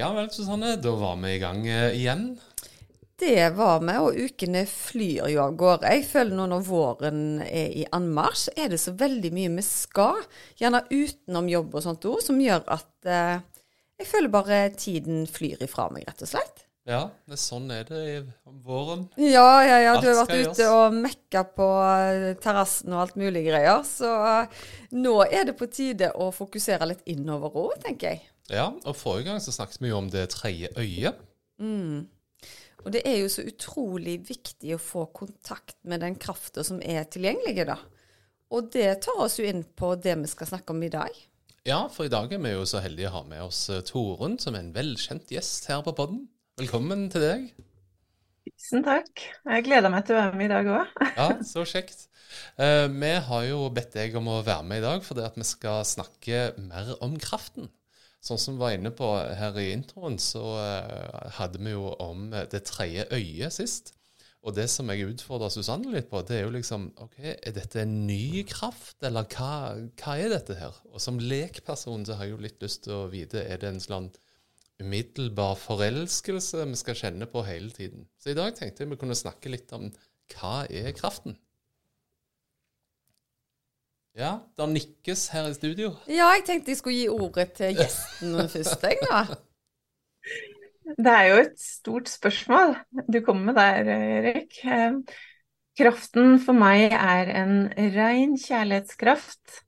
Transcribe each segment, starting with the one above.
Ja vel, Susanne. Da var vi i gang eh, igjen. Det var vi, og ukene flyr jo av gårde. Jeg føler nå når våren er i anmarsj, er det så veldig mye vi skal, gjerne utenom jobb og sånt òg, som gjør at eh, jeg føler bare tiden flyr ifra meg, rett og slett. Ja, det er sånn er det i våren. Ja, ja, ja. Du har vært ute og mekka på eh, terrassen og alt mulig greier. Så eh, nå er det på tide å fokusere litt innover òg, tenker jeg. Ja, og forrige gang så snakket vi jo om det tredje øyet. Og det er jo så utrolig viktig å få kontakt med den krafta som er tilgjengelig, da. Og det tar oss jo inn på det vi skal snakke om i dag. Ja, for i dag er vi jo så heldige å ha med oss eh, Torunn, som er en velkjent gjest her på podden. Velkommen til deg. Tusen takk. Jeg gleder meg til å være med i dag òg. Ja, så kjekt. Eh, vi har jo bedt deg om å være med i dag fordi at vi skal snakke mer om kraften. Sånn som vi var inne på her i introen, så eh, hadde vi jo om det tredje øyet sist. Og det som jeg utfordrer Susanne litt på, det er jo liksom OK, er dette en ny kraft, eller hva, hva er dette her? Og som lekperson så har jeg jo litt lyst til å vite, er det en sånn umiddelbar forelskelse vi skal kjenne på hele tiden? Så i dag tenkte jeg vi kunne snakke litt om hva er kraften? Ja, det nikkes her i studio. Ja, jeg tenkte jeg skulle gi ordet til gjesten først, jeg, da. Det er jo et stort spørsmål du kommer med der, Erik. Eh, Kraften for meg er en ren kjærlighetskraft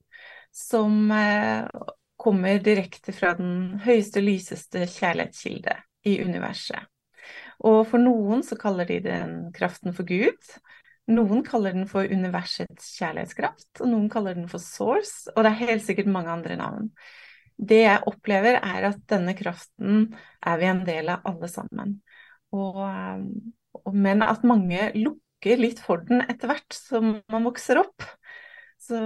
som eh, kommer direkte fra den høyeste, lyseste kjærlighetskilde i universet. Og for noen så kaller de den kraften for Gud. Noen kaller den for universets kjærlighetskraft, og noen kaller den for source, og det er helt sikkert mange andre navn. Det jeg opplever, er at denne kraften er vi en del av alle sammen. Og, og, men at mange lukker litt for den etter hvert som man vokser opp. Så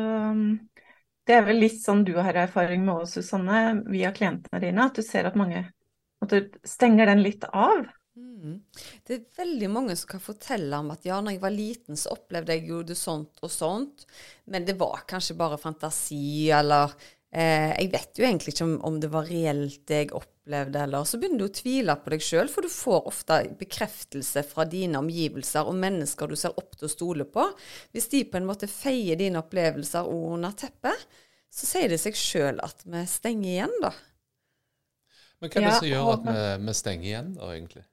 det er vel litt sånn du har erfaring med òg, Susanne, via klientene dine, at du ser at mange at du stenger den litt av. Mm. Det er veldig mange som kan fortelle om at ja, når jeg var liten, så opplevde jeg jo det sånt og sånt, men det var kanskje bare fantasi, eller eh, Jeg vet jo egentlig ikke om, om det var reelt det jeg opplevde, eller Så begynner du å tvile på deg sjøl, for du får ofte bekreftelse fra dine omgivelser og mennesker du ser opp til å stole på. Hvis de på en måte feier dine opplevelser under teppet, så sier det seg sjøl at vi stenger igjen, da. Men hva er det som gjør at vi, vi stenger igjen, da, egentlig?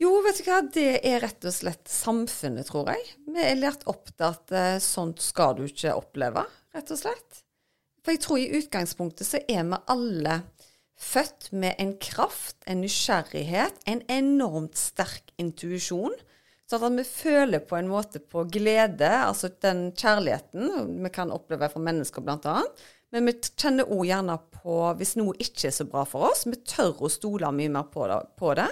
Jo, vet du hva, det er rett og slett samfunnet, tror jeg. Vi er lært opp til at uh, sånt skal du ikke oppleve, rett og slett. For jeg tror i utgangspunktet så er vi alle født med en kraft, en nysgjerrighet, en enormt sterk intuisjon. Sånn at vi føler på en måte på glede, altså den kjærligheten vi kan oppleve fra mennesker bl.a. Men vi kjenner òg gjerne på hvis noe ikke er så bra for oss. Vi tør å stole mye mer på det. Det.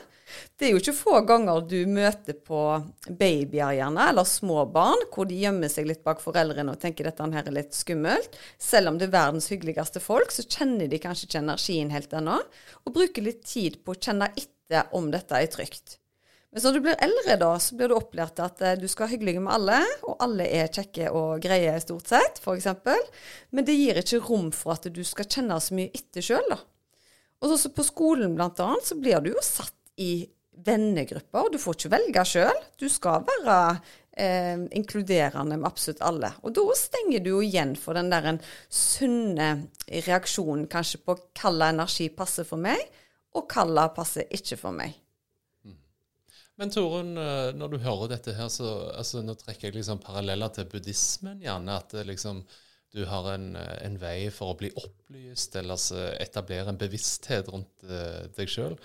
det er jo ikke få ganger du møter på babyer gjerne, eller små barn, hvor de gjemmer seg litt bak foreldrene og tenker dette her er litt skummelt. Selv om det er verdens hyggeligste folk, så kjenner de kanskje ikke energien helt ennå. Og bruker litt tid på å kjenne etter om dette er trygt. Men når du blir eldre, da, så blir du opplært at eh, du skal være hyggelig med alle, og alle er kjekke og greie stort sett, f.eks. Men det gir ikke rom for at du skal kjenne så mye etter sjøl, da. Og så på skolen blant annet, så blir du jo satt i vennegrupper. Du får ikke velge sjøl. Du skal være eh, inkluderende med absolutt alle. Og da stenger du jo igjen for den der en sunne reaksjonen kanskje på hva energi passer for meg, og hva passer ikke for meg. Men Torunn, eh, når du hører dette her, så altså, nå trekker jeg liksom paralleller til buddhismen, gjerne. At liksom, du har en, eh, en vei for å bli opplyst, eller etablere en bevissthet rundt eh, deg sjøl.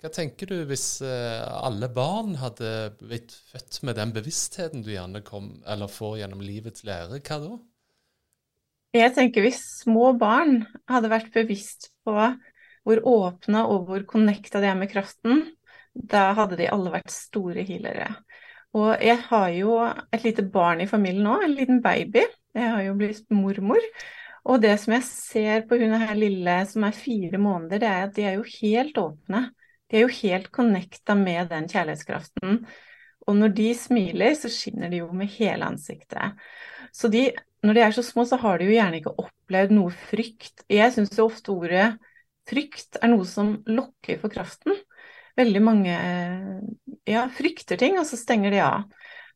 Hva tenker du hvis eh, alle barn hadde blitt født med den bevisstheten du gjerne kom, eller får gjennom livets lære? Hva da? Jeg tenker hvis små barn hadde vært bevisst på hvor åpne og hvor connecta de er med kraften, da hadde de alle vært store healere. Og jeg har jo et lite barn i familien nå, en liten baby. Jeg har jo blitt mormor. Og det som jeg ser på hun her lille som er fire måneder, det er at de er jo helt åpne. De er jo helt connecta med den kjærlighetskraften. Og når de smiler, så skinner de jo med hele ansiktet. Så de, når de er så små, så har de jo gjerne ikke opplevd noe frykt. Jeg syns jo ofte ordet frykt er noe som lokker for kraften. Veldig mange ja, frykter ting, og så stenger de av.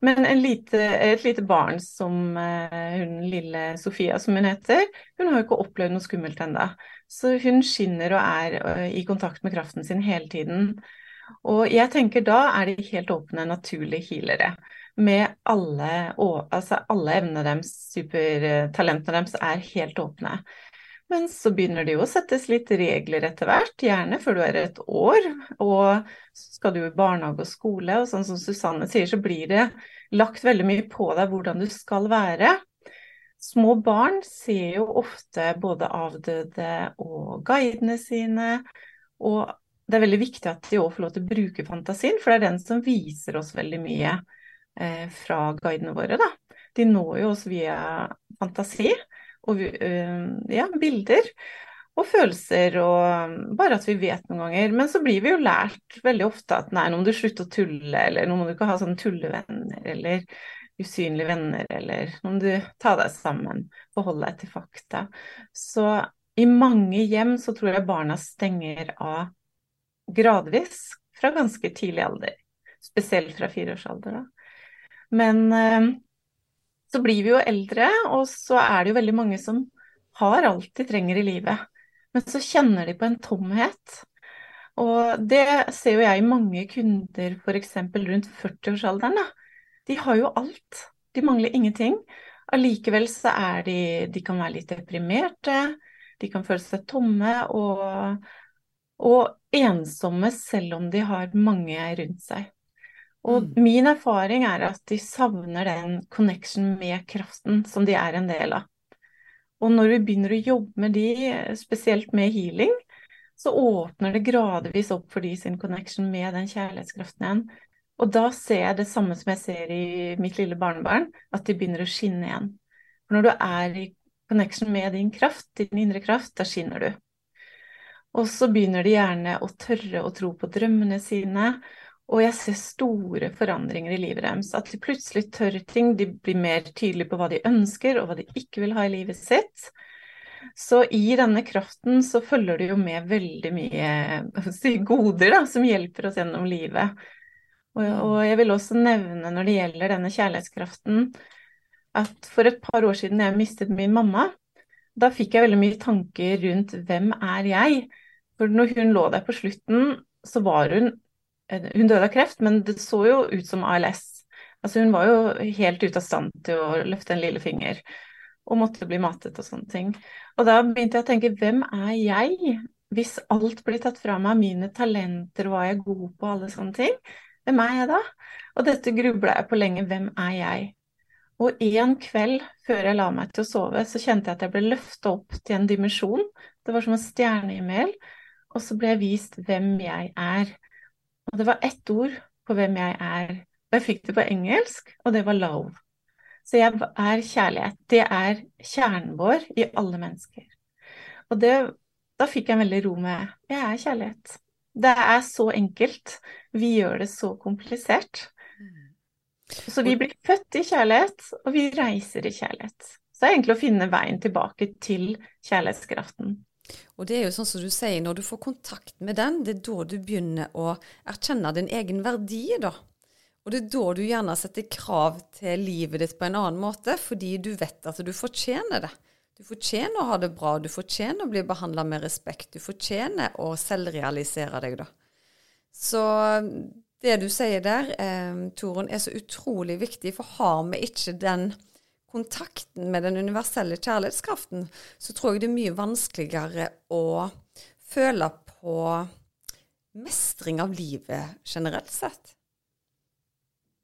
Men lite, et lite barn som uh, hun lille Sofia, som hun heter, hun har jo ikke opplevd noe skummelt ennå. Så hun skinner og er uh, i kontakt med kraften sin hele tiden. Og jeg tenker da er de helt åpne, naturlige healere. Med alle, altså alle evnene deres, supertalentene deres, er helt åpne. Men så begynner det jo å settes litt regler etter hvert, gjerne før du er et år. Og så skal du i barnehage og skole, og sånn som Susanne sier, så blir det lagt veldig mye på deg hvordan du skal være. Små barn ser jo ofte både avdøde og guidene sine. Og det er veldig viktig at de òg får lov til å bruke fantasien, for det er den som viser oss veldig mye eh, fra guidene våre. Da. De når jo oss via fantasi og ja, bilder og følelser, og bare at vi vet noen ganger. Men så blir vi jo lært veldig ofte at nei, nå må du slutte å tulle, eller nå må du ikke ha sånne tullevenner, eller usynlige venner, eller nå må du ta deg sammen, forholde deg til fakta. Så i mange hjem så tror jeg barna stenger av gradvis fra ganske tidlig alder. Spesielt fra fireårsalder, da. Men så blir vi jo eldre, og så er det jo veldig mange som har alt de trenger i livet. Men så kjenner de på en tomhet. Og det ser jo jeg i mange kunder f.eks. rundt 40-årsalderen. De har jo alt. De mangler ingenting. Allikevel så er de De kan være litt deprimerte. De kan føle seg tomme og, og ensomme selv om de har mange rundt seg. Og mm. min erfaring er at de savner den connection med kraften som de er en del av. Og når vi begynner å jobbe med de, spesielt med healing, så åpner det gradvis opp for de sin connection med den kjærlighetskraften igjen. Og da ser jeg det samme som jeg ser i mitt lille barnebarn, at de begynner å skinne igjen. For når du er i connection med din kraft, din indre kraft, da skinner du. Og så begynner de gjerne å tørre å tro på drømmene sine, og jeg ser store forandringer i livet deres. At de plutselig tør ting, de blir mer tydelige på hva de ønsker og hva de ikke vil ha i livet sitt. Så i denne kraften så følger det jo med veldig mye si, goder da, som hjelper oss gjennom livet. Og, og, jeg vil også nevne når det gjelder denne kjærlighetskraften, at for et par år siden jeg mistet min mamma, da fikk jeg veldig mye tanker rundt hvem er jeg? For når hun lå der på slutten, så var hun hun døde av kreft, men det så jo ut som ALS. Altså hun var jo helt ute av stand til å løfte en lillefinger og måtte bli matet og sånne ting. Og da begynte jeg å tenke hvem er jeg, hvis alt blir tatt fra meg, mine talenter, hva jeg er god på, alle sånne ting. Hvem er jeg da? Og dette grubla jeg på lenge, hvem er jeg? Og en kveld før jeg la meg til å sove, så kjente jeg at jeg ble løfta opp til en dimensjon. Det var som en stjernehimmel. Og så ble jeg vist hvem jeg er. Og det var ett ord på hvem jeg er. Og jeg fikk det på engelsk, og det var love. Så jeg er kjærlighet. Det er kjernen vår i alle mennesker. Og det, da fikk jeg veldig ro med jeg er kjærlighet. Det er så enkelt. Vi gjør det så komplisert. Så vi blir født i kjærlighet, og vi reiser i kjærlighet. Så det er egentlig å finne veien tilbake til kjærlighetskraften. Og det er jo sånn som du sier, når du får kontakt med den, det er da du begynner å erkjenne din egen verdi, da. Og det er da du gjerne setter krav til livet ditt på en annen måte, fordi du vet at du fortjener det. Du fortjener å ha det bra, du fortjener å bli behandla med respekt, du fortjener å selvrealisere deg, da. Så det du sier der, eh, Torunn, er så utrolig viktig, for har vi ikke den kontakten med den universelle kjærlighetskraften, så tror jeg det er mye vanskeligere å føle på mestring av livet generelt sett.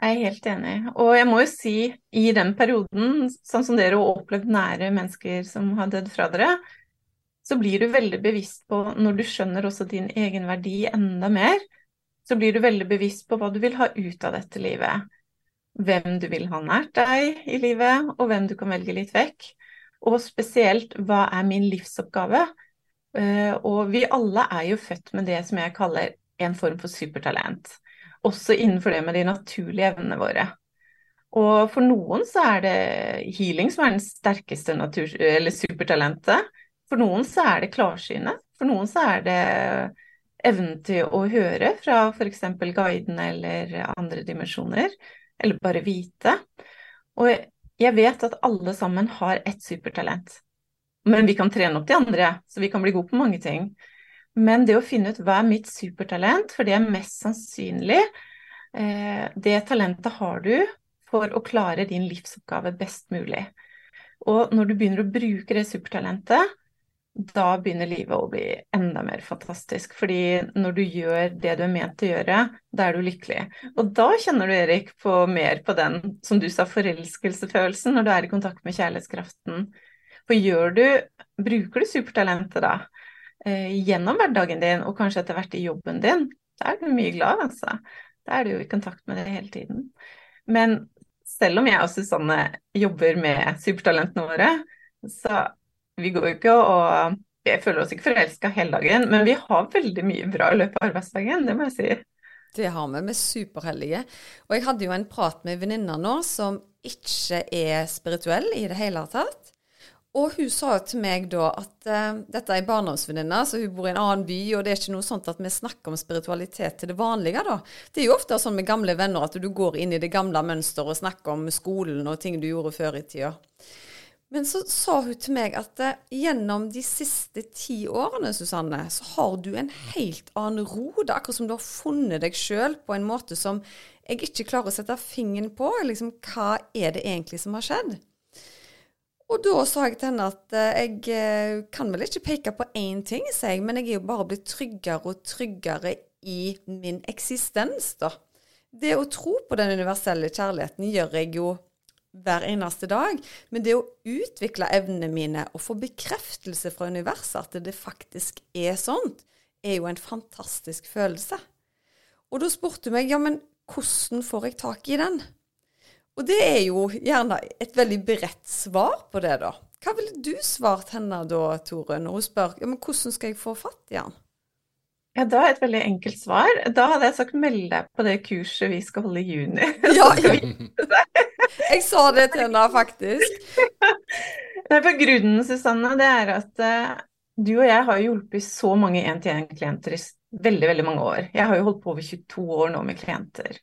Jeg er helt enig. Og jeg må jo si, i den perioden, sånn som dere har opplevd nære mennesker som har dødd fra dere, så blir du veldig bevisst på, når du skjønner også din egen verdi enda mer, så blir du veldig bevisst på hva du vil ha ut av dette livet. Hvem du vil ha nært deg i livet, og hvem du kan velge litt vekk. Og spesielt, hva er min livsoppgave? Eh, og vi alle er jo født med det som jeg kaller en form for supertalent også innenfor det med de naturlige evnene våre. Og for noen så er det healing som er den sterkeste natur, supertalentet. For noen så er det klarsynet. For noen så er det evnen til å høre fra f.eks. guidene eller andre dimensjoner, eller bare vite. Og jeg vet at alle sammen har ett supertalent. Men vi kan trene opp de andre, så vi kan bli gode på mange ting. Men det å finne ut hva er mitt supertalent, for det er mest sannsynlig eh, Det talentet har du for å klare din livsoppgave best mulig. Og når du begynner å bruke det supertalentet, da begynner livet å bli enda mer fantastisk. Fordi når du gjør det du er ment til å gjøre, da er du lykkelig. Og da kjenner du, Erik, på mer på den, som du sa, forelskelsefølelsen når du er i kontakt med kjærlighetskraften. For du, bruker du supertalentet da, eh, gjennom hverdagen din, og kanskje etter hvert i jobben din, da er du mye glad, altså. Da er du jo i kontakt med det hele tiden. Men selv om jeg og Susanne jobber med supertalentene våre, så vi går jo ikke og Jeg føler oss ikke forelska hele dagen, men vi har veldig mye bra i løpet av arbeidsdagen, det må jeg si. Det har vi. Vi er superheldige. Og jeg hadde jo en prat med venninna nå som ikke er spirituell i det hele tatt. Og hun sa til meg da at uh, dette er ei barndomsvenninne, så hun bor i en annen by, og det er ikke noe sånt at vi snakker om spiritualitet til det vanlige, da. Det er jo ofte sånn med gamle venner at du går inn i det gamle mønsteret og snakker om skolen og ting du gjorde før i tida. Men så sa hun til meg at uh, gjennom de siste ti årene, Susanne, så har du en helt annen ro. Det er akkurat som du har funnet deg sjøl på en måte som jeg ikke klarer å sette fingeren på. Liksom, hva er det egentlig som har skjedd? Og da sa jeg til henne at eh, jeg eh, kan vel ikke peke på én ting, sa jeg, men jeg er jo bare blitt tryggere og tryggere i min eksistens, da. Det å tro på den universelle kjærligheten gjør jeg jo hver eneste dag. Men det å utvikle evnene mine og få bekreftelse fra universet at det faktisk er sånt, er jo en fantastisk følelse. Og da spurte hun meg ja, men hvordan får jeg tak i den? Og det er jo gjerne et veldig bredt svar på det, da. Hva ville du svart henne da, Tore, når hun spør ja, men hvordan skal jeg få fatt i han? Ja, da er et veldig enkelt svar. Da hadde jeg sagt meld deg på det kurset vi skal holde i juni. Ja, jeg sa det til henne faktisk. Nei, for grunnen, Susanne, det er at uh, du og jeg har hjulpet så mange én-til-én-klienter i veldig, veldig mange år. Jeg har jo holdt på over 22 år nå med klienter.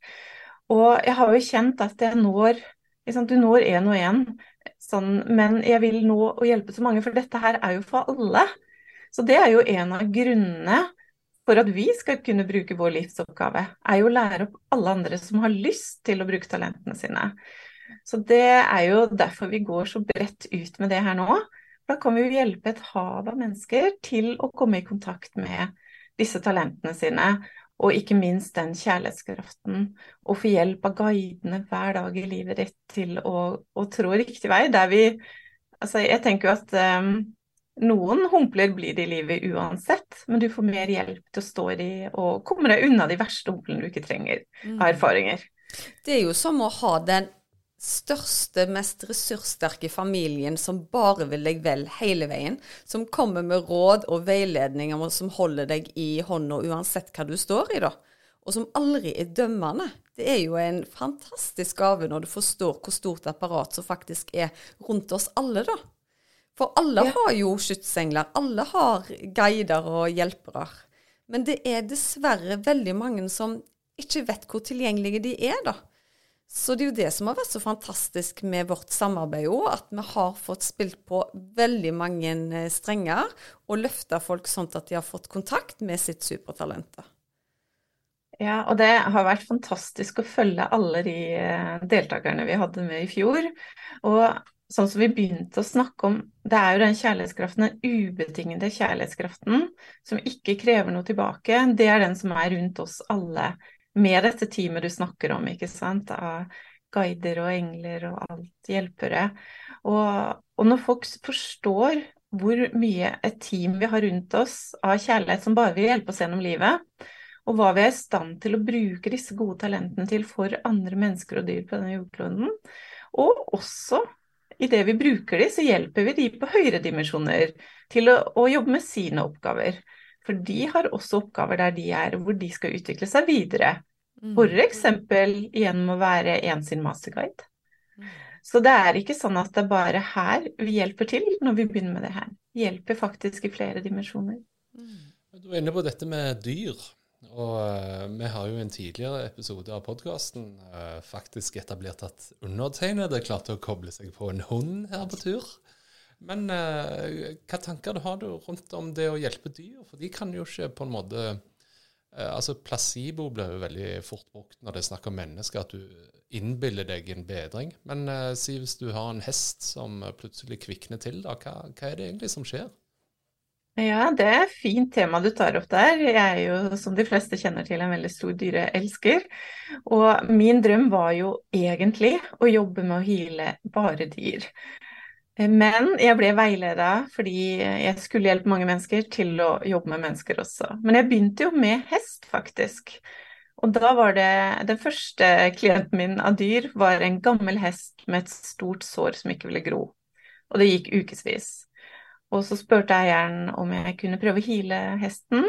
Og jeg har jo kjent at jeg når Du når én og én, sånn, men jeg vil nå å hjelpe så mange, for dette her er jo for alle. Så det er jo en av grunnene for at vi skal kunne bruke vår livsoppgave, er jo å lære opp alle andre som har lyst til å bruke talentene sine. Så det er jo derfor vi går så bredt ut med det her nå. Da kan vi jo hjelpe et hav av mennesker til å komme i kontakt med disse talentene sine og ikke minst den kjærlighetskraften. Og få hjelp av guidene hver dag i livet ditt til å, å trå riktig vei. Der vi Altså, jeg tenker jo at um, noen humpler blir det i livet uansett, men du får mer hjelp til å stå i de og komme deg unna de verste humplene du ikke trenger av mm. erfaringer. Det er jo som å ha den største, mest ressurssterke familien som bare vil deg vel hele veien. Som kommer med råd og veiledninger som holder deg i hånda uansett hva du står i, da. Og som aldri er dømmende. Det er jo en fantastisk gave når du forstår hvor stort apparat som faktisk er rundt oss alle, da. For alle ja. har jo skytsengler. Alle har guider og hjelpere. Men det er dessverre veldig mange som ikke vet hvor tilgjengelige de er, da. Så det er jo det som har vært så fantastisk med vårt samarbeid òg, at vi har fått spilt på veldig mange eh, strenger og løfta folk sånn at de har fått kontakt med sitt supertalent. Ja, og det har vært fantastisk å følge alle de eh, deltakerne vi hadde med i fjor. Og sånn som vi begynte å snakke om, det er jo den kjærlighetskraften, den ubetingede kjærlighetskraften, som ikke krever noe tilbake. Det er den som er rundt oss alle med dette teamet du snakker om, ikke sant, av guider og engler og alt, hjelpere. Og, og når folk forstår hvor mye et team vi har rundt oss av kjærlighet som bare vil hjelpe oss gjennom livet, og hva vi er i stand til å bruke disse gode talentene til for andre mennesker og dyr på denne jordkloden, og også i det vi bruker de, så hjelper vi de på høyere dimensjoner til å, å jobbe med sine oppgaver. For de har også oppgaver der de er, hvor de skal utvikle seg videre. Mm. F.eks. gjennom å være en sin masterguide. Mm. Så det er ikke sånn at det er bare her vi hjelper til når vi begynner med det her. Hjelper faktisk i flere dimensjoner. Mm. Du er inne på dette med dyr. Og uh, vi har jo i en tidligere episode av podkasten eh, faktisk etablert at undertegnede klarte å koble seg på en hund her på tur. Men uh, hva tanker har du rundt om det å hjelpe dyr? For de kan jo ikke på en måte Altså Placebo blir jo veldig fort brukt når det er snakk om mennesker, at du innbiller deg en bedring. Men si hvis du har en hest som plutselig kvikner til, da, hva, hva er det egentlig som skjer? Ja, det er et fint tema du tar opp der. Jeg er jo, som de fleste kjenner til, en veldig stor dyreelsker. Og min drøm var jo egentlig å jobbe med å hyle bare dyr. Men jeg ble veileda fordi jeg skulle hjelpe mange mennesker til å jobbe med mennesker også. Men jeg begynte jo med hest, faktisk. Og da var det Den første klienten min av dyr var en gammel hest med et stort sår som ikke ville gro. Og det gikk ukevis. Og så spurte eieren om jeg kunne prøve å hile hesten.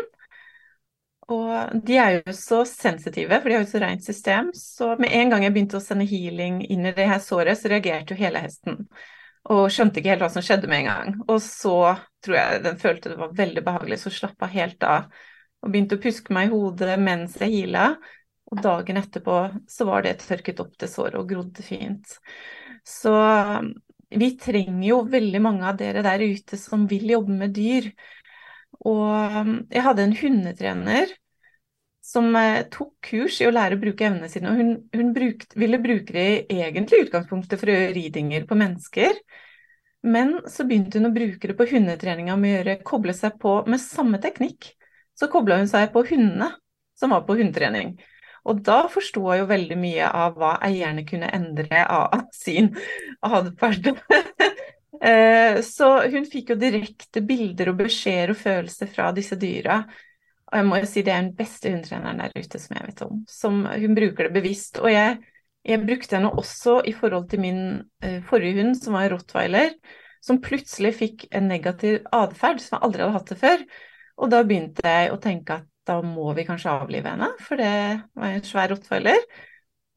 Og de er jo så sensitive, for de har jo så rent system. Så med en gang jeg begynte å sende healing inn i det her såret, så reagerte jo hele hesten. Og skjønte ikke helt hva som skjedde med en gang. Og så tror jeg den følte det var veldig behagelig, så slappa helt av. Og begynte å puske meg i hodet mens jeg heala. Og dagen etterpå så var det tørket opp det såret og grodde fint. Så vi trenger jo veldig mange av dere der ute som vil jobbe med dyr. Og um, jeg hadde en hundetrener som eh, tok kurs i å lære å bruke evnene sine. Og hun, hun brukt, ville bruke det egentlig i utgangspunktet for å gjøre ridinger på mennesker. Men så begynte hun å bruke det på hundetreninga med å gjøre, koble seg på med samme teknikk. Så kobla hun seg på hundene som var på hundetrening. Og da forsto jeg jo veldig mye av hva eierne kunne endre av sin atferd. Eh, så hun fikk jo direkte bilder og beskjeder og følelser fra disse dyra. Og jeg må jo si det er den beste hundetreneren der ute som jeg vet om. Som hun bruker det bevisst. Og jeg, jeg brukte henne også i forhold til min uh, forrige hund, som var rottweiler, som plutselig fikk en negativ atferd som jeg aldri hadde hatt det før. Og da begynte jeg å tenke at da må vi kanskje avlive henne, for det var en svær rottweiler.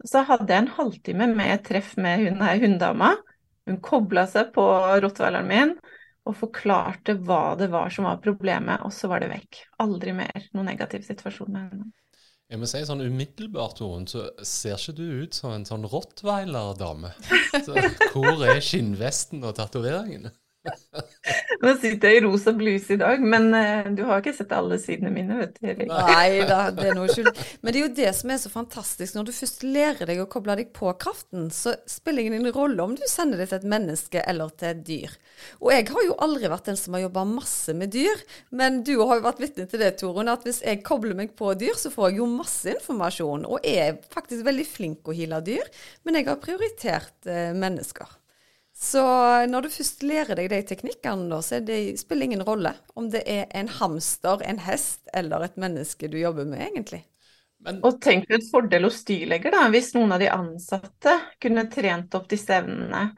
Så hadde jeg en halvtime med et treff med hun her hunddama. Hun kobla seg på rottweileren min og forklarte hva det var som var problemet, og så var det vekk. Aldri mer noen negativ situasjon med henne. Jeg må si sånn Umiddelbart Torunn, så ser ikke du ut som en sånn rottweiler-dame. Hvor er skinnvesten og tatoveringene? Nå sitter jeg i rosa bluse i dag, men uh, du har ikke sett alle sidene mine, vet du, Erik. Nei da, det er noe skjult. Men det er jo det som er så fantastisk. Når du først lærer deg å koble deg på kraften, så spiller det ingen rolle om du sender det til et menneske eller til et dyr. Og jeg har jo aldri vært den som har jobba masse med dyr, men du har jo vært vitne til det, Torunn, at hvis jeg kobler meg på dyr, så får jeg jo masse informasjon. Og er faktisk veldig flink å heale dyr, men jeg har prioritert uh, mennesker. Så når du først lærer deg de teknikkene, da, så det spiller ingen rolle om det er en hamster, en hest eller et menneske du jobber med, egentlig. Men... Og tenk deg et fordel hos dyrleger, da, hvis noen av de ansatte kunne trent opp disse evnene.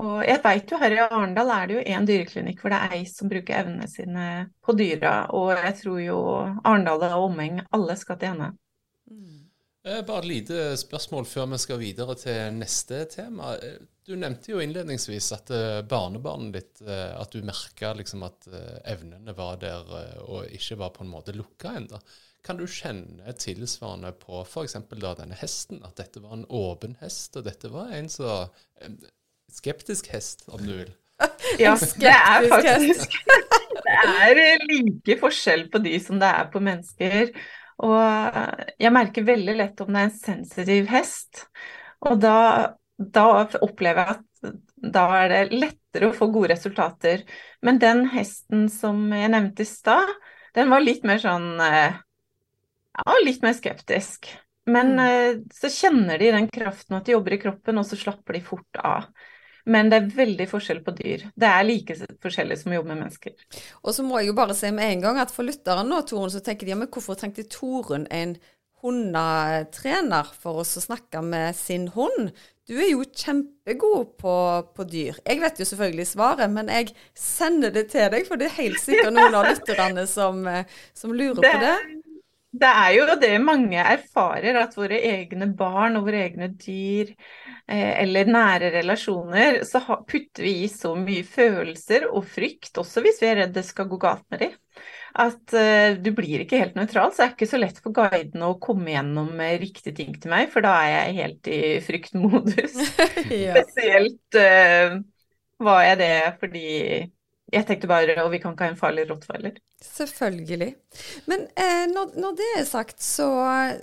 Og jeg vet jo her i Arendal er det jo en dyreklinikk hvor det er ei som bruker evnene sine på dyra, og jeg tror jo Arendal og omheng, alle skal til henne. Eh, bare et lite spørsmål før vi skal videre til neste tema. Eh, du nevnte jo innledningsvis at eh, barnebarnet ditt At du merka liksom at evnene var der og ikke var på en måte lukka ennå. Kan du kjenne tilsvarende på f.eks. denne hesten, at dette var en åpen hest, og dette var en så skeptisk hest, om du vil? Ja, det er faktisk Det er like forskjell på de som det er på mennesker. Og jeg merker veldig lett om det er en sensitiv hest. Og da, da opplever jeg at da er det lettere å få gode resultater. Men den hesten som jeg nevnte i stad, den var litt mer sånn eh, Ja, litt mer skeptisk. Men Mm. eh, så kjenner de den kraften at de jobber i kroppen, og så slapper de fort av. Men det er veldig forskjell på dyr. Det er like forskjellig som å jobbe med mennesker. Og så må jeg jo bare si med en gang at for lytteren nå, Torunn, så tenker de ja, men hvorfor trengte Torunn en hundetrener for oss å snakke med sin hund? Du er jo kjempegod på, på dyr. Jeg vet jo selvfølgelig svaret, men jeg sender det til deg, for det er helt sikkert noen av lytterne som, eh, som lurer Det, på det. det er jo det mange erfarer, at våre egne barn og våre egne dyr, eh, eller nære relasjoner, så putter vi i så mye følelser og frykt, også hvis vi er redd det skal gå galt med dem, at eh, du blir ikke helt nøytral. Så det er ikke så lett for guidene å komme gjennom med riktige ting til meg, for da er jeg helt i fryktmodus. Ja. Spesielt uh, var jeg det fordi jeg tenkte bare Og vi kan ikke ha en farlig rottweiler. Selvfølgelig. Men eh, når, når det er sagt, så,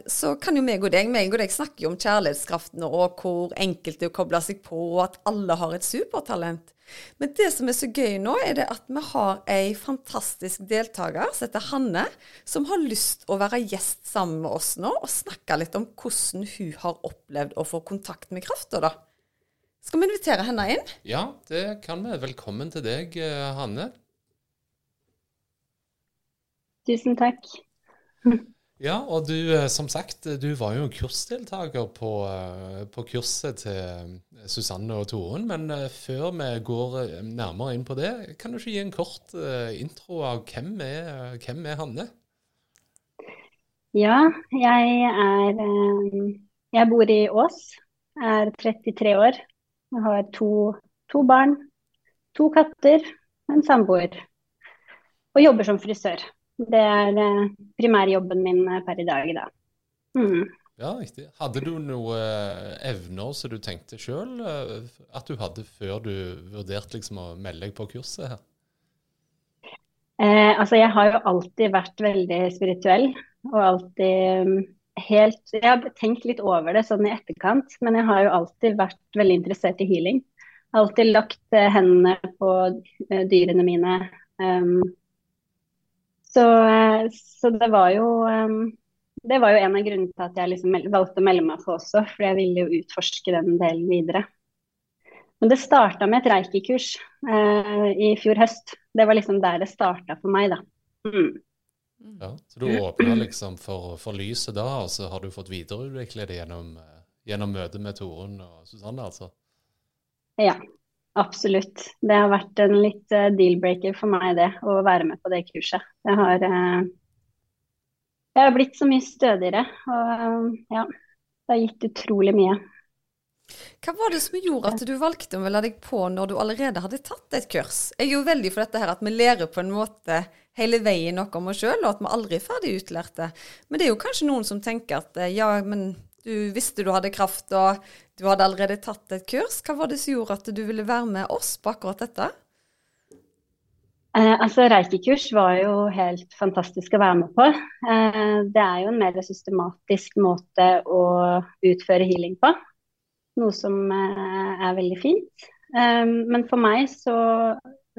så kan jo meg og deg meg og deg snakke jo om kjærlighetskraften og hvor enkelt det er seg på, og at alle har et supertalent. Men det som er så gøy nå, er det at vi har ei fantastisk deltaker som heter Hanne, som har lyst å være gjest sammen med oss nå og snakke litt om hvordan hun har opplevd å få kontakt med krafta, da. Skal vi invitere henne inn? Ja, det kan vi. Velkommen til deg, eh, Hanne. Tusen takk. Ja, og du, eh, som sagt, du var jo kursdeltaker på, eh, på kurset til Susanne og Torunn. Men før vi går nærmere inn på det, kan du ikke gi en kort intro av hvem er, hvem er Hanne? Ja, jeg er Jeg bor i Ås. Er 33 år. Jeg har to, to barn, to katter, en samboer. Og jobber som frisør. Det er eh, primærjobben min eh, per i dag, da. Mm. Ja, riktig. Hadde du noen eh, evner som du tenkte sjøl at du hadde før du vurderte liksom å melde deg på kurset her? Eh, altså, jeg har jo alltid vært veldig spirituell, og alltid mm, helt Jeg har tenkt litt over det sånn i etterkant, men jeg har jo alltid vært veldig interessert i healing. Alltid lagt eh, hendene på eh, dyrene mine. Um, så, eh, så det var jo um, det var jo en av grunnene til at jeg liksom valgte å melde meg på også, for jeg ville jo utforske den delen videre. Men det starta med et reiki-kurs eh, i fjor høst. Det var liksom der det starta for meg, da. Mm. Ja, så du åpner liksom for, for lyset da, og så har du fått videreutvikle det gjennom, eh, gjennom møtet med Torunn og Susanne, altså? Ja, absolutt. Det har vært en litt eh, deal-breaker for meg, det, å være med på det kurset. Det har, det jeg har blitt så mye stødigere, og eh, ja, det har gitt utrolig mye. Hva var det som gjorde at du valgte å melde deg på når du allerede hadde tatt et kurs? Jeg er jo veldig for dette her at vi lærer på en måte hele veien noe om oss sjøl, og at vi aldri er ferdig utlærte. Men det er jo kanskje noen som tenker at eh, ja, men du visste du hadde kraft, og du hadde allerede tatt et kurs. Hva var det som gjorde at du ville være med oss på akkurat dette? Eh, altså, Reiki-kurs var jo helt fantastisk å være med på. Eh, det er jo en mer systematisk måte å utføre healing på, noe som eh, er veldig fint. Eh, men for meg så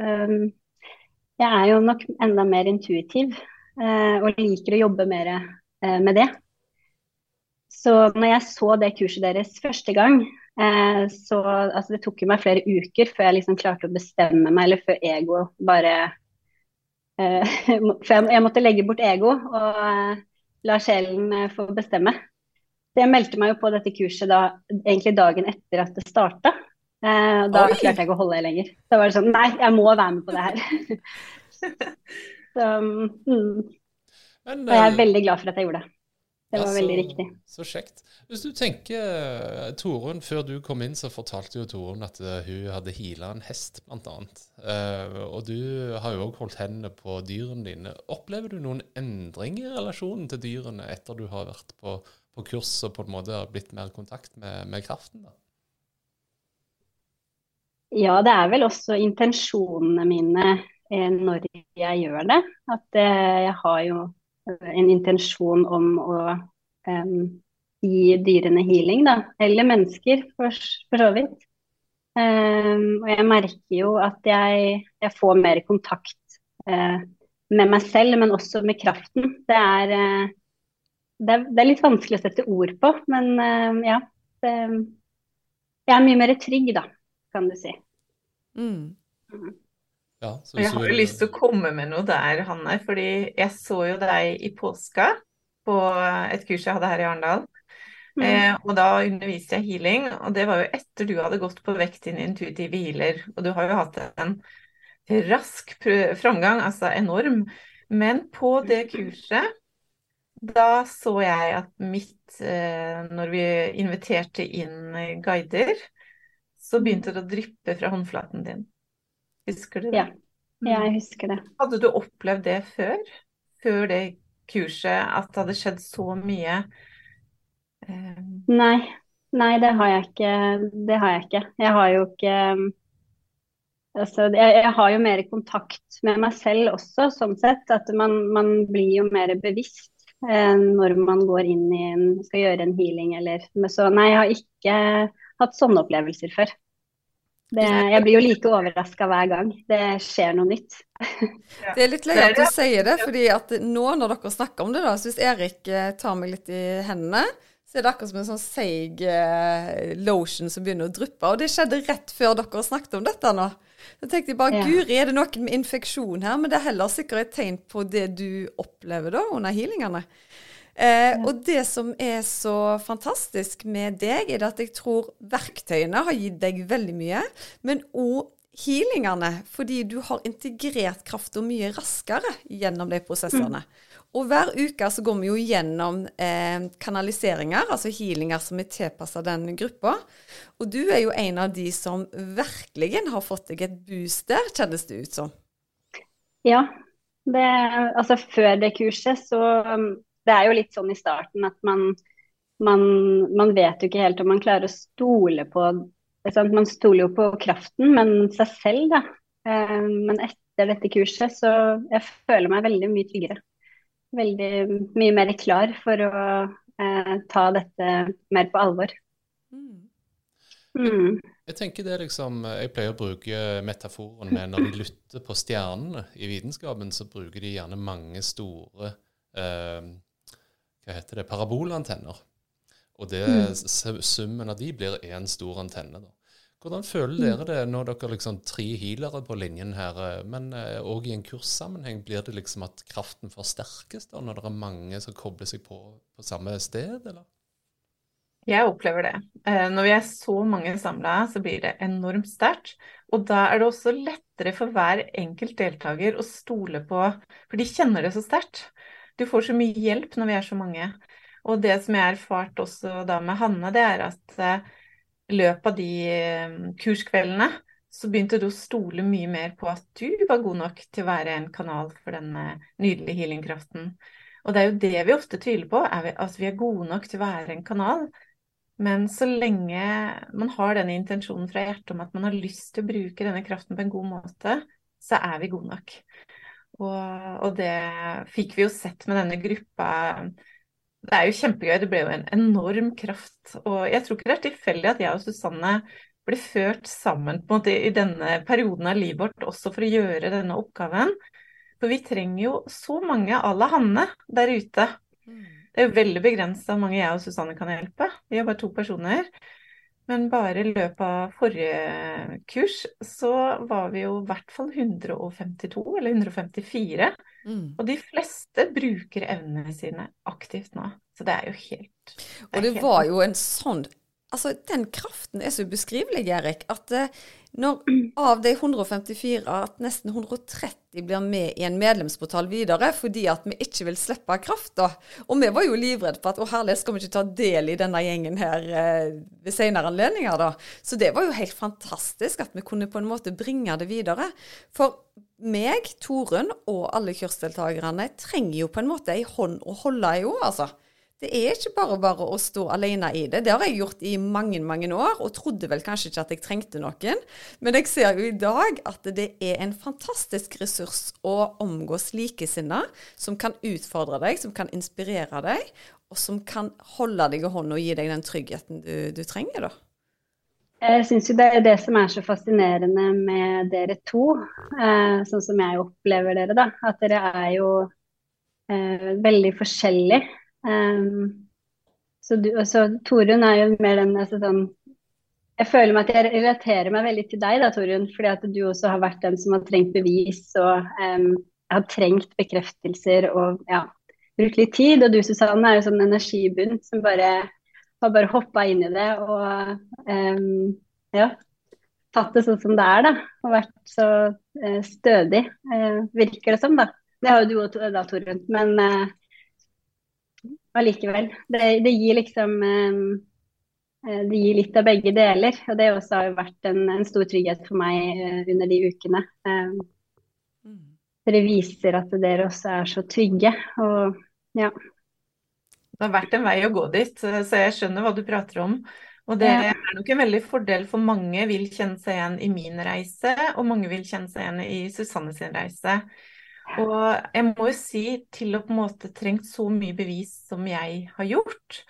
eh, Jeg er jo nok enda mer intuitiv eh, og liker å jobbe mer eh, med det. Så når jeg så det kurset deres første gang, så altså, det tok jo meg flere uker før jeg liksom klarte å bestemme meg, eller før ego bare For jeg, måtte legge bort ego og la sjelen få bestemme. Så jeg meldte meg jo på dette kurset da, egentlig dagen etter at det starta. Eh, da Oi. klarte jeg ikke å holde det lenger. Da var det sånn Nei, jeg må være med på det her. så, mm, Men, og jeg er eh, veldig glad for at jeg gjorde det. Det ja, var så- veldig riktig. Så kjekt. Hvis du tenker, eh, Torunn, før du kom inn, så fortalte jo Torunn at eh, hun hadde heala en hest, annet. Eh, og du har jo òg holdt hendene på dyrene dine. Opplever du noen endring i relasjonen til dyrene etter du har vært på, på kurs og på en måte har blitt mer i kontakt med, med kraften? da? Ja, det er vel også intensjonene mine eh, når jeg gjør det. At eh, jeg har jo en intensjon om å um, gi dyrene healing, da. Eller mennesker, for, for så vidt. Um, og jeg merker jo at jeg, jeg får mer kontakt uh, med meg selv, men også med kraften. Det er, eh, det, er, det er litt vanskelig å sette ord på, men uh, ja. Det, jeg er mye mer trygg, da, kan du si. Mm. Mm. Ja, så Jeg har jo lyst til å komme med noe der, Hanne, fordi jeg så jo deg i påska på et kurs jeg hadde her i Arendal. Mm. Eh, og da underviste jeg healing, og det var jo etter du hadde gått på vekt din intuitive healer. Og du har jo hatt en rask framgang, altså enorm. Men på det kurset, da så jeg at mitt eh, Når vi inviterte inn eh, guider, så begynte det å dryppe fra håndflaten din. Husker du det? Ja. Jeg husker det. Hadde du opplevd det før? Før det kurset, at det hadde skjedd så mye? Eh, Nei, nei, det har jeg ikke. Det har jeg ikke. Jeg har jo ikke Altså, jeg, jeg har jo mer kontakt med meg selv også, sånn sett. At man, man blir jo mer bevisst eh, når man går inn i en skal gjøre en healing eller Så nei, jeg har ikke hatt sånne opplevelser før. Det, jeg blir jo like overraska hver gang det skjer noe nytt. Det er litt løye at du sier det, fordi at nå når dere snakker om det, da, så hvis Erik eh, tar meg litt i hendene, så er det akkurat som en sånn seig eh, lotion som begynner å dryppe. Og det skjedde rett før dere snakket om dette nå. Så tenkte jeg bare, Ja. guri, er det noe med infeksjon her? Men det er heller sikkert et tegn på det du opplever da under healingene. Eh, Og det som er så fantastisk med deg, er at jeg tror verktøyene har gitt deg veldig mye, men òg healingene, fordi du har integrert krafta mye raskere gjennom de prosessene. Og hver uke så går vi jo gjennom eh, kanaliseringer, altså healinger som er tilpassa den gruppa. Og du er jo en av de som virkelig har fått deg et boost der, kjennes det ut som. Ja, det, altså før det kurset så um, Det er jo litt sånn i starten at man, man, man vet jo ikke helt om man klarer å stole på sant? Man stoler jo på kraften, men seg selv, da. Eh, men etter dette kurset så jeg føler meg veldig mye tryggere. Veldig mye mer klar for å eh, ta dette mer på alvor. Mm. Jeg tenker det liksom, jeg pleier å bruke metaforen med når de lytter på stjernene i vitenskapen, så bruker de gjerne mange store eh, hva heter det, parabolantenner. Og det, mm. summen av de blir én stor antenne. da. Hvordan føler dere det når dere er liksom tre healere på linjen her, eh, men òg i en kurssammenheng, blir det liksom at kraften forsterkes da, når det er mange som kobler seg på på samme sted, eller? Jeg opplever det. Eh, Når vi er så mange samla, så blir det enormt sterkt. Og da er det også lettere for hver enkelt deltaker å stole på, for de kjenner det så sterkt. Du får så mye hjelp når vi er så mange. Og det som jeg har erfart også da med Hanne, det er at eh, i løpet av de eh, kurskveldene så begynte du å stole mye mer på at du var god nok til å være en kanal for denne nydelige healingkraften. Og det er jo det vi ofte tviler på, at vi er gode nok til å være en kanal. Men så lenge man har denne intensjonen fra hjertet om at man har lyst til å bruke denne kraften på en god måte, så er vi gode nok. Og, og det fikk vi jo sett med denne gruppa. Det er jo kjempegøy. Det ble jo en enorm kraft. Og jeg tror ikke det er tilfeldig at jeg og Susanne ble ført sammen på en måte i denne perioden av livet vårt også for å gjøre denne oppgaven. For vi trenger jo så mange à la Hanne der ute. Det er jo veldig begrensa mange jeg og Susanne kan hjelpe. Vi er bare to personer. Men bare i løpet av forrige kurs så var vi jo i hvert fall 152 eller 154. Mm. Og de fleste bruker evnene sine aktivt nå. Så det er jo helt Og det var jo en sånn Altså, den kraften er så ubeskrivelig, Erik, at eh, når av de 154 at nesten 130 blir med i en medlemsportal videre fordi at vi ikke vil slippe kraft, da. Og vi var jo livredde for at å herlighet, skal vi ikke ta del i denne gjengen her eh, ved senere anledninger, da. Så det var jo helt fantastisk at vi kunne på en måte bringe det videre. For meg, Torunn og alle kursdeltakerne trenger jo på en måte ei hånd å holde i òg, altså. Det er ikke bare bare å stå alene i det. Det har jeg gjort i mange, mange år, og trodde vel kanskje ikke at jeg trengte noen. Men jeg ser jo i dag at det er en fantastisk ressurs å omgås likesinnede, som kan utfordre deg, som kan inspirere deg, og som kan holde deg i hånden og gi deg den tryggheten du, du trenger, da. Jeg syns jo det er det som er så fascinerende med dere to, eh, sånn som jeg opplever dere, da. At dere er jo eh, veldig forskjellige. Um, så, du, så Torunn er jo mer den altså, sånn Jeg føler meg at jeg relaterer meg veldig til deg, da, Torunn. Fordi at du også har vært den som har trengt bevis og um, har trengt bekreftelser og ja, brukt litt tid. Og du Susanne er jo sånn energibunn som bare har bare hoppa inn i det og um, ja, tatt det sånn som det er, da. Og vært så uh, stødig, uh, virker det som, da. Det har jo du òg, da, Torunn. Men uh, allikevel. Det, det, gir liksom Det gir litt av begge deler. Og det også har også vært en, en stor trygghet for meg under de ukene. Dere viser at dere også er så trygge. Og ja. Det har vært en vei å gå dit, så jeg skjønner hva du prater om. Og det er nok en veldig fordel for mange vil kjenne seg igjen i min reise, og mange vil kjenne seg igjen i Susanne sin reise. Og jeg må jo si, til å på en måte trengt så mye bevis som jeg har gjort,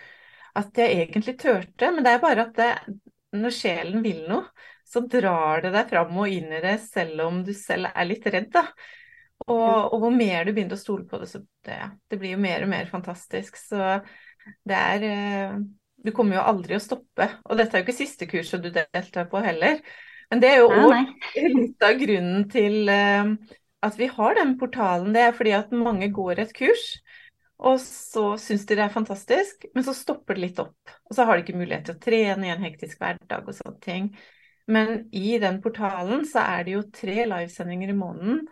at jeg egentlig turte. Men det er bare at det, når sjelen vil noe, så drar det deg fram og inn i det, selv om du selv er litt redd, da. Og, og, hvor mer du begynner å stole på det, så det, det, blir jo mer og mer fantastisk. Så det er eh, Du kommer jo aldri å stoppe. Og dette er jo ikke siste kurset du deltar på heller. Men det er jo òg litt av grunnen til uh, at vi har den portalen. Det er fordi at mange går et kurs, og så syns de det er fantastisk, men så stopper det litt opp. Og så har de ikke mulighet til å trene i en hektisk hverdag og sånne ting. Men i den portalen så er det jo tre livesendinger i måneden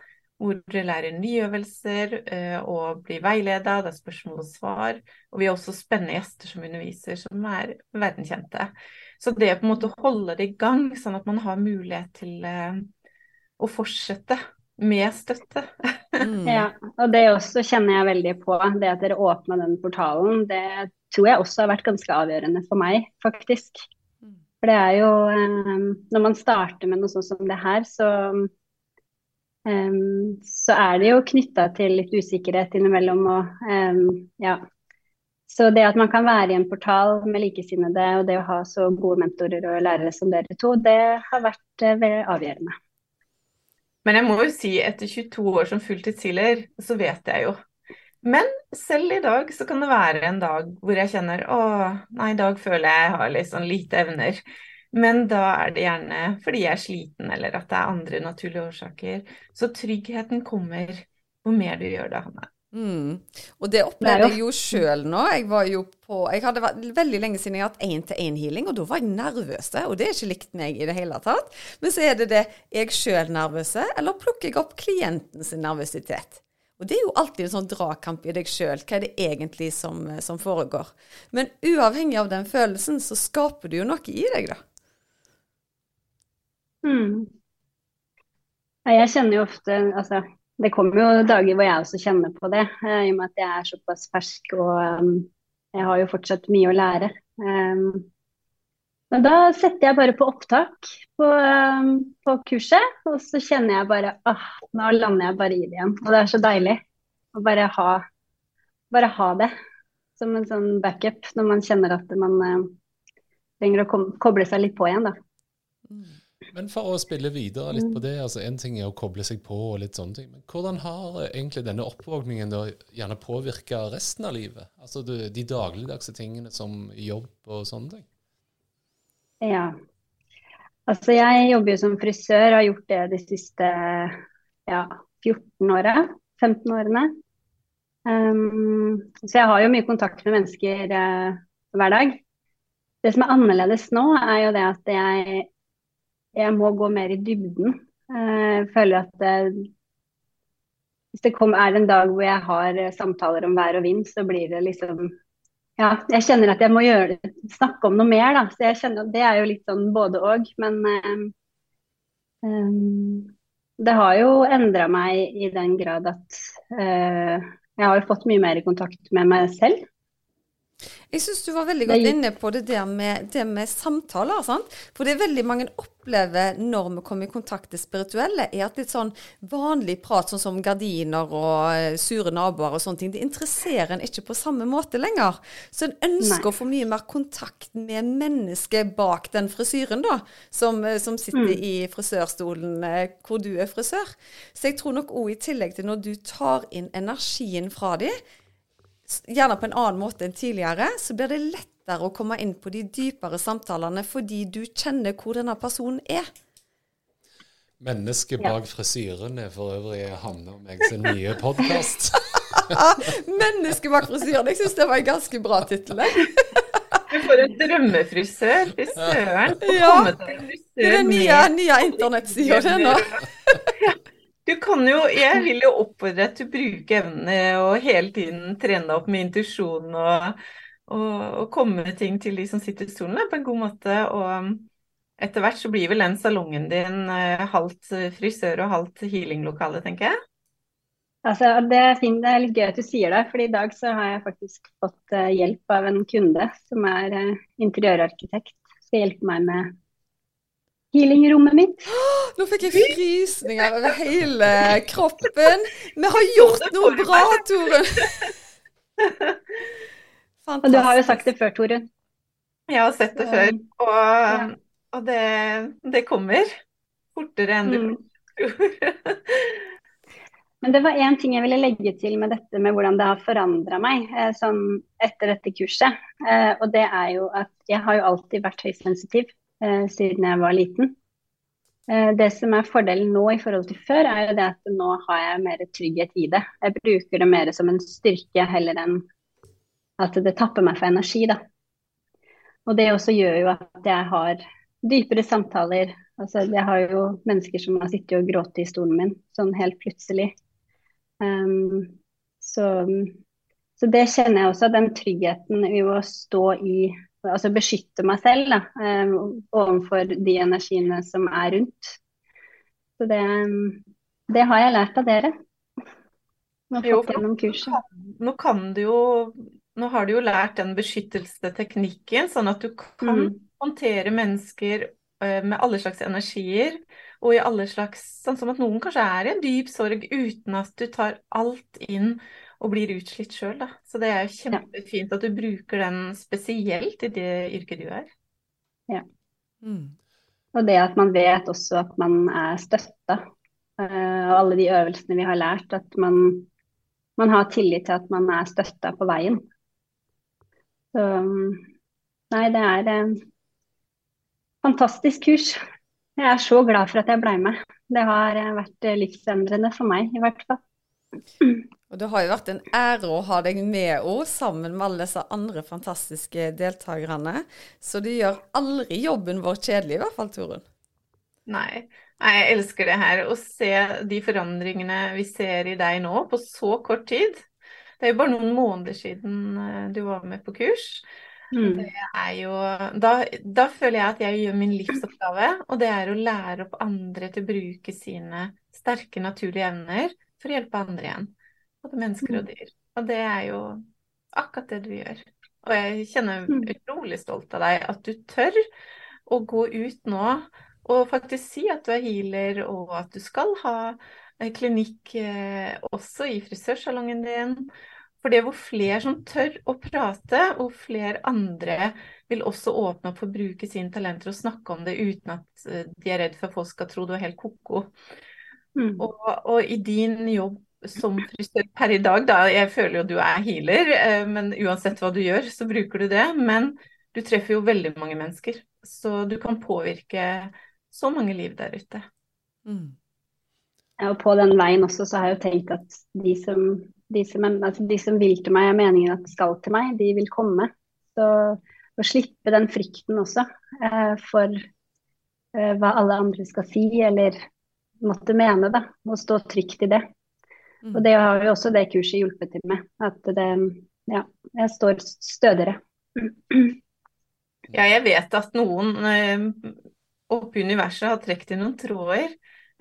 hvor dere lærer nye øvelser eh, og blir veileda. Det er spørsmål og svar. Og vi har også spennende gjester som underviser, som er verdenskjente. Så det på en måte å holde det i gang, sånn at man har mulighet til eh, å fortsette med støtte. mm. Ja, og det også kjenner jeg veldig på. Det at dere åpna den portalen, det tror jeg også har vært ganske avgjørende for meg, faktisk. Mm. For det er jo eh, Når man starter med noe sånt som det her, så Um, så er det jo knytta til litt usikkerhet innimellom. Og, um, ja. Så det at man kan være i en portal med likesinnede, og det å ha så gode mentorer og lærere som dere to, det har vært uh, avgjørende. Men jeg må jo si, etter 22 år som fulltidshealer, så vet jeg jo. Men selv i dag så kan det være en dag hvor jeg kjenner å, nei, i dag føler jeg jeg har litt sånn lite evner. Men da er det gjerne fordi jeg er sliten, eller at det er andre naturlige årsaker. Så tryggheten kommer hvor mer du gjør det, Hanne. Mm. Og det opplevde jeg jo sjøl nå. Jeg var jo på Jeg hadde vært veldig lenge siden jeg har hatt én-til-én-healing, og da var jeg nervøs. Og det er ikke likt meg i det hele tatt. Men så er det det jeg sjøl nervøse, eller plukker jeg opp klientens nervøsitet? Og det er jo alltid en sånn dragkamp i deg sjøl. Hva er det egentlig som, som foregår? Men uavhengig av den følelsen, så skaper du jo noe i deg, da. Mm. Jeg kjenner jo ofte altså, Det kommer jo dager hvor jeg også kjenner på det, eh, i og med at jeg er såpass fersk og um, jeg har jo fortsatt mye å lære. Um, men da setter jeg bare på opptak på, um, på, kurset, og så kjenner jeg bare ah, nå lander jeg bare i det igjen. Og det er så deilig å bare ha, bare ha det som en sånn backup når man kjenner at man uh, trenger å koble seg litt på igjen, da. Men for å spille videre litt på mm. det, altså en ting er å koble seg på og litt sånne ting. Men hvordan har egentlig denne oppvåkningen da gjerne påvirka resten av livet? Altså de, de dagligdagse tingene som jobb og sånne ting? Ja. Altså jeg jobber jo som frisør, har gjort det de siste ja, 14 åra. 15 årene. Um, så jeg har jo mye kontakt med mennesker uh, hver dag. Det som er annerledes nå, er jo det at jeg jeg må gå mer i dybden. Jeg føler at det, hvis det kom, er en dag hvor jeg har samtaler om vær og vind, så blir det liksom Ja, jeg kjenner at jeg må gjøre, snakke om noe mer, da. Så jeg kjenner at det er jo litt sånn både og. Men um, det har jo endra meg i den grad at uh, jeg har jo fått mye mer kontakt med meg selv. Jeg syns du var veldig godt inne på det der med, det med samtaler. Sant? For det er veldig mange opplever når vi kommer i kontakt med spirituelle, er at litt sånn vanlig prat, sånn som gardiner og eh, sure naboer og sånne ting, det interesserer en ikke på samme måte lenger. Så en ønsker Nei. å få mye mer kontakt med mennesket bak den frisyren, da, som, eh, som sitter mm. i frisørstolen eh, hvor du er frisør. Så jeg tror nok òg i tillegg til når du tar inn energien fra dem, gjerne på en annen måte enn tidligere, så blir det lettere å komme inn på de dypere samtalene fordi du kjenner hvor denne personen er. Mennesket bak frisyren er for øvrig Hanne og meg sin nye podkast. Mennesket bak frisyren. Jeg syns det var en ganske bra tittel. Får en drømmefrisør. Frisøren. Ja, det er den nye, nye internettsida det nå. Du kan jo, jeg vil jo oppfordre deg til å bruke evnene og hele tiden trene opp med intuisjon og, og, og, komme med ting til de som sitter i stolen på en god måte. Og etter hvert så blir vel den salongen din eh, halvt frisør og halvt healinglokale, tenker jeg. Altså, det, er fint, det er litt gøy at du sier det, for i dag så har jeg faktisk fått uh, hjelp av en kunde som er interiørarkitekt. Skal hjelpe meg med healingrommet mitt. Nå fikk jeg frysninger over hele kroppen. Vi har gjort noe bra, Torunn. Og du har jo sagt det før, Torunn. Jeg har sett det før, og, og det, det, kommer fortere enn du mm. tror. Men det var én ting jeg ville legge til med dette med hvordan det har forandra meg eh, sånn etter dette kurset. Eh, og det er jo at jeg har jo alltid vært høysensitiv siden jeg var liten. Eh, det som er fordelen nå i forhold til før, er jo det at nå har jeg mer trygghet i det. Jeg bruker det mer som en styrke heller enn at det tapper meg for energi, da. Og det også gjør jo at jeg har dypere samtaler. Altså, jeg har jo mennesker som har sittet og grått i stolen min sånn helt plutselig. Um, så, så, det kjenner jeg også, den tryggheten i å stå i Altså beskytte meg selv da, um, overfor de energiene som er rundt. Så det, det har jeg lært av dere. Jo, nå kan du jo Nå har du jo lært den beskyttelsesteknikken, sånn at du kan mm. håndtere mennesker uh, med alle slags energier og i alle slags Sånn som at noen kanskje er i en dyp sorg uten at du tar alt inn og blir utslitt sjøl, da. Så det er jo kjempefint at du bruker den spesielt i det yrket du er. Ja. Mm. Og det at man vet også at man er støtta. Uh, og alle de øvelsene vi har lært, at man, man har tillit til at man er støtta på veien. Så nei, det er en fantastisk kurs. Jeg er så glad for at jeg ble med. Det har vært livsendrende for meg, i hvert fall. Og Det har jo vært en ære å ha deg med òg, sammen med alle disse andre fantastiske deltakerne. Så du gjør aldri jobben vår kjedelig, i hvert fall, Torunn. Nei. Jeg elsker det her. Å se de forandringene vi ser i deg nå på så kort tid. Det er jo bare noen måneder siden eh, du var med på kurs. Mm. Det er jo da, da, føler jeg at jeg gjør min livsoppgave, og det er å lære opp andre til å bruke sine sterke, naturlige evner for å hjelpe andre igjen. Både mennesker og mm. dyr. Og det er jo akkurat det du gjør. Og jeg kjenner mm. utrolig stolt av deg, at du tør å gå ut nå og faktisk si at du er healer, og at du skal ha klinikk eh, også i frisørsalongen din. For det hvor flere som tør å prate, og flere andre vil også åpne opp for å bruke sine talenter og snakke om det uten at eh, de er redd for at folk skal tro du er helt ko-ko. Mm. Og, og, i din jobb som frisør per i dag, da, jeg føler jo du er healer, eh, men uansett hva du gjør, så bruker du det. Men du treffer jo veldig mange mennesker, så du kan påvirke så mange liv der ute. Mm. Og på den veien også så har jeg jo tenkt at de som de som, altså de som, vil til meg, er meningen at skal til meg, de vil komme. Så å slippe den frykten også eh, for eh, hva alle andre skal si eller måtte mene, da. Og stå trygt i det. Mm. Og det har jo også det kurset hjulpet til med. At det Ja, jeg står stødigere. Ja, jeg vet at noen eh, oppe i universet har trukket i noen tråder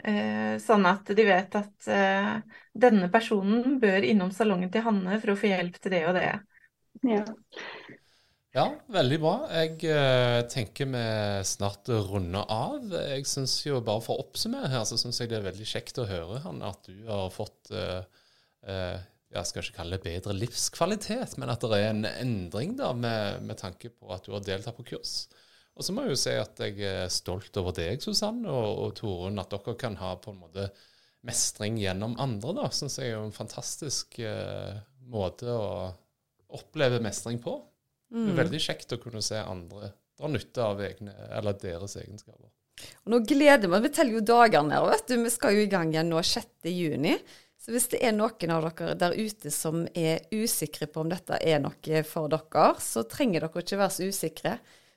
Eh, sånn at de vet at eh, denne personen bør innom salongen til Hanne for å få hjelp til det og det. Ja, ja veldig bra. Jeg uh, tenker vi snart runder av. Jeg synes jo Bare for å oppsummere her, så syns jeg det er veldig kjekt å høre han, at du har fått uh, uh, jeg skal ikke kalle det bedre livskvalitet, men at det er en endring da, med, med tanke på at du har deltatt på kurs. Og så må jeg jo si at jeg er stolt over deg, Susanne, og, og Torunn, at dere kan ha på en måte mestring gjennom andre. da, Syns jeg er jo en fantastisk eh, måte å, oppleve mestring på. Det er veldig kjekt å kunne se andre dra nytte av egne, eller deres egenskaper. Og nå gleder vi Vi teller jo dagene her, vet du. Vi skal jo i gang igjen nå 6. juni. Så hvis det er noen av dere der ute som er usikre på om dette er noe for dere, så trenger dere ikke være så usikre.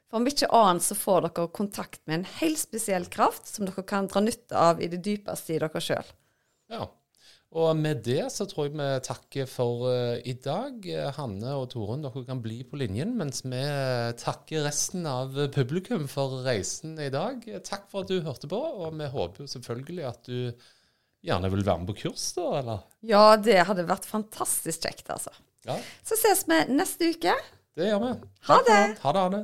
For om ikke annet så får dere kontakt med en helt spesiell kraft som dere kan dra nytte av i det dypeste i dere sjøl. Ja. Og med det så tror jeg vi takker for uh, i dag. Hanne og Torunn, dere kan bli på linjen, mens vi takker resten av publikum for reisen i dag. Takk for at du hørte på, og vi håper jo selvfølgelig at du gjerne vil være med på kurs, da, eller? Ja, det hadde vært fantastisk kjekt, altså. Ja. Så ses vi neste uke. Det gjør vi. Ha det. Ha det, Anne.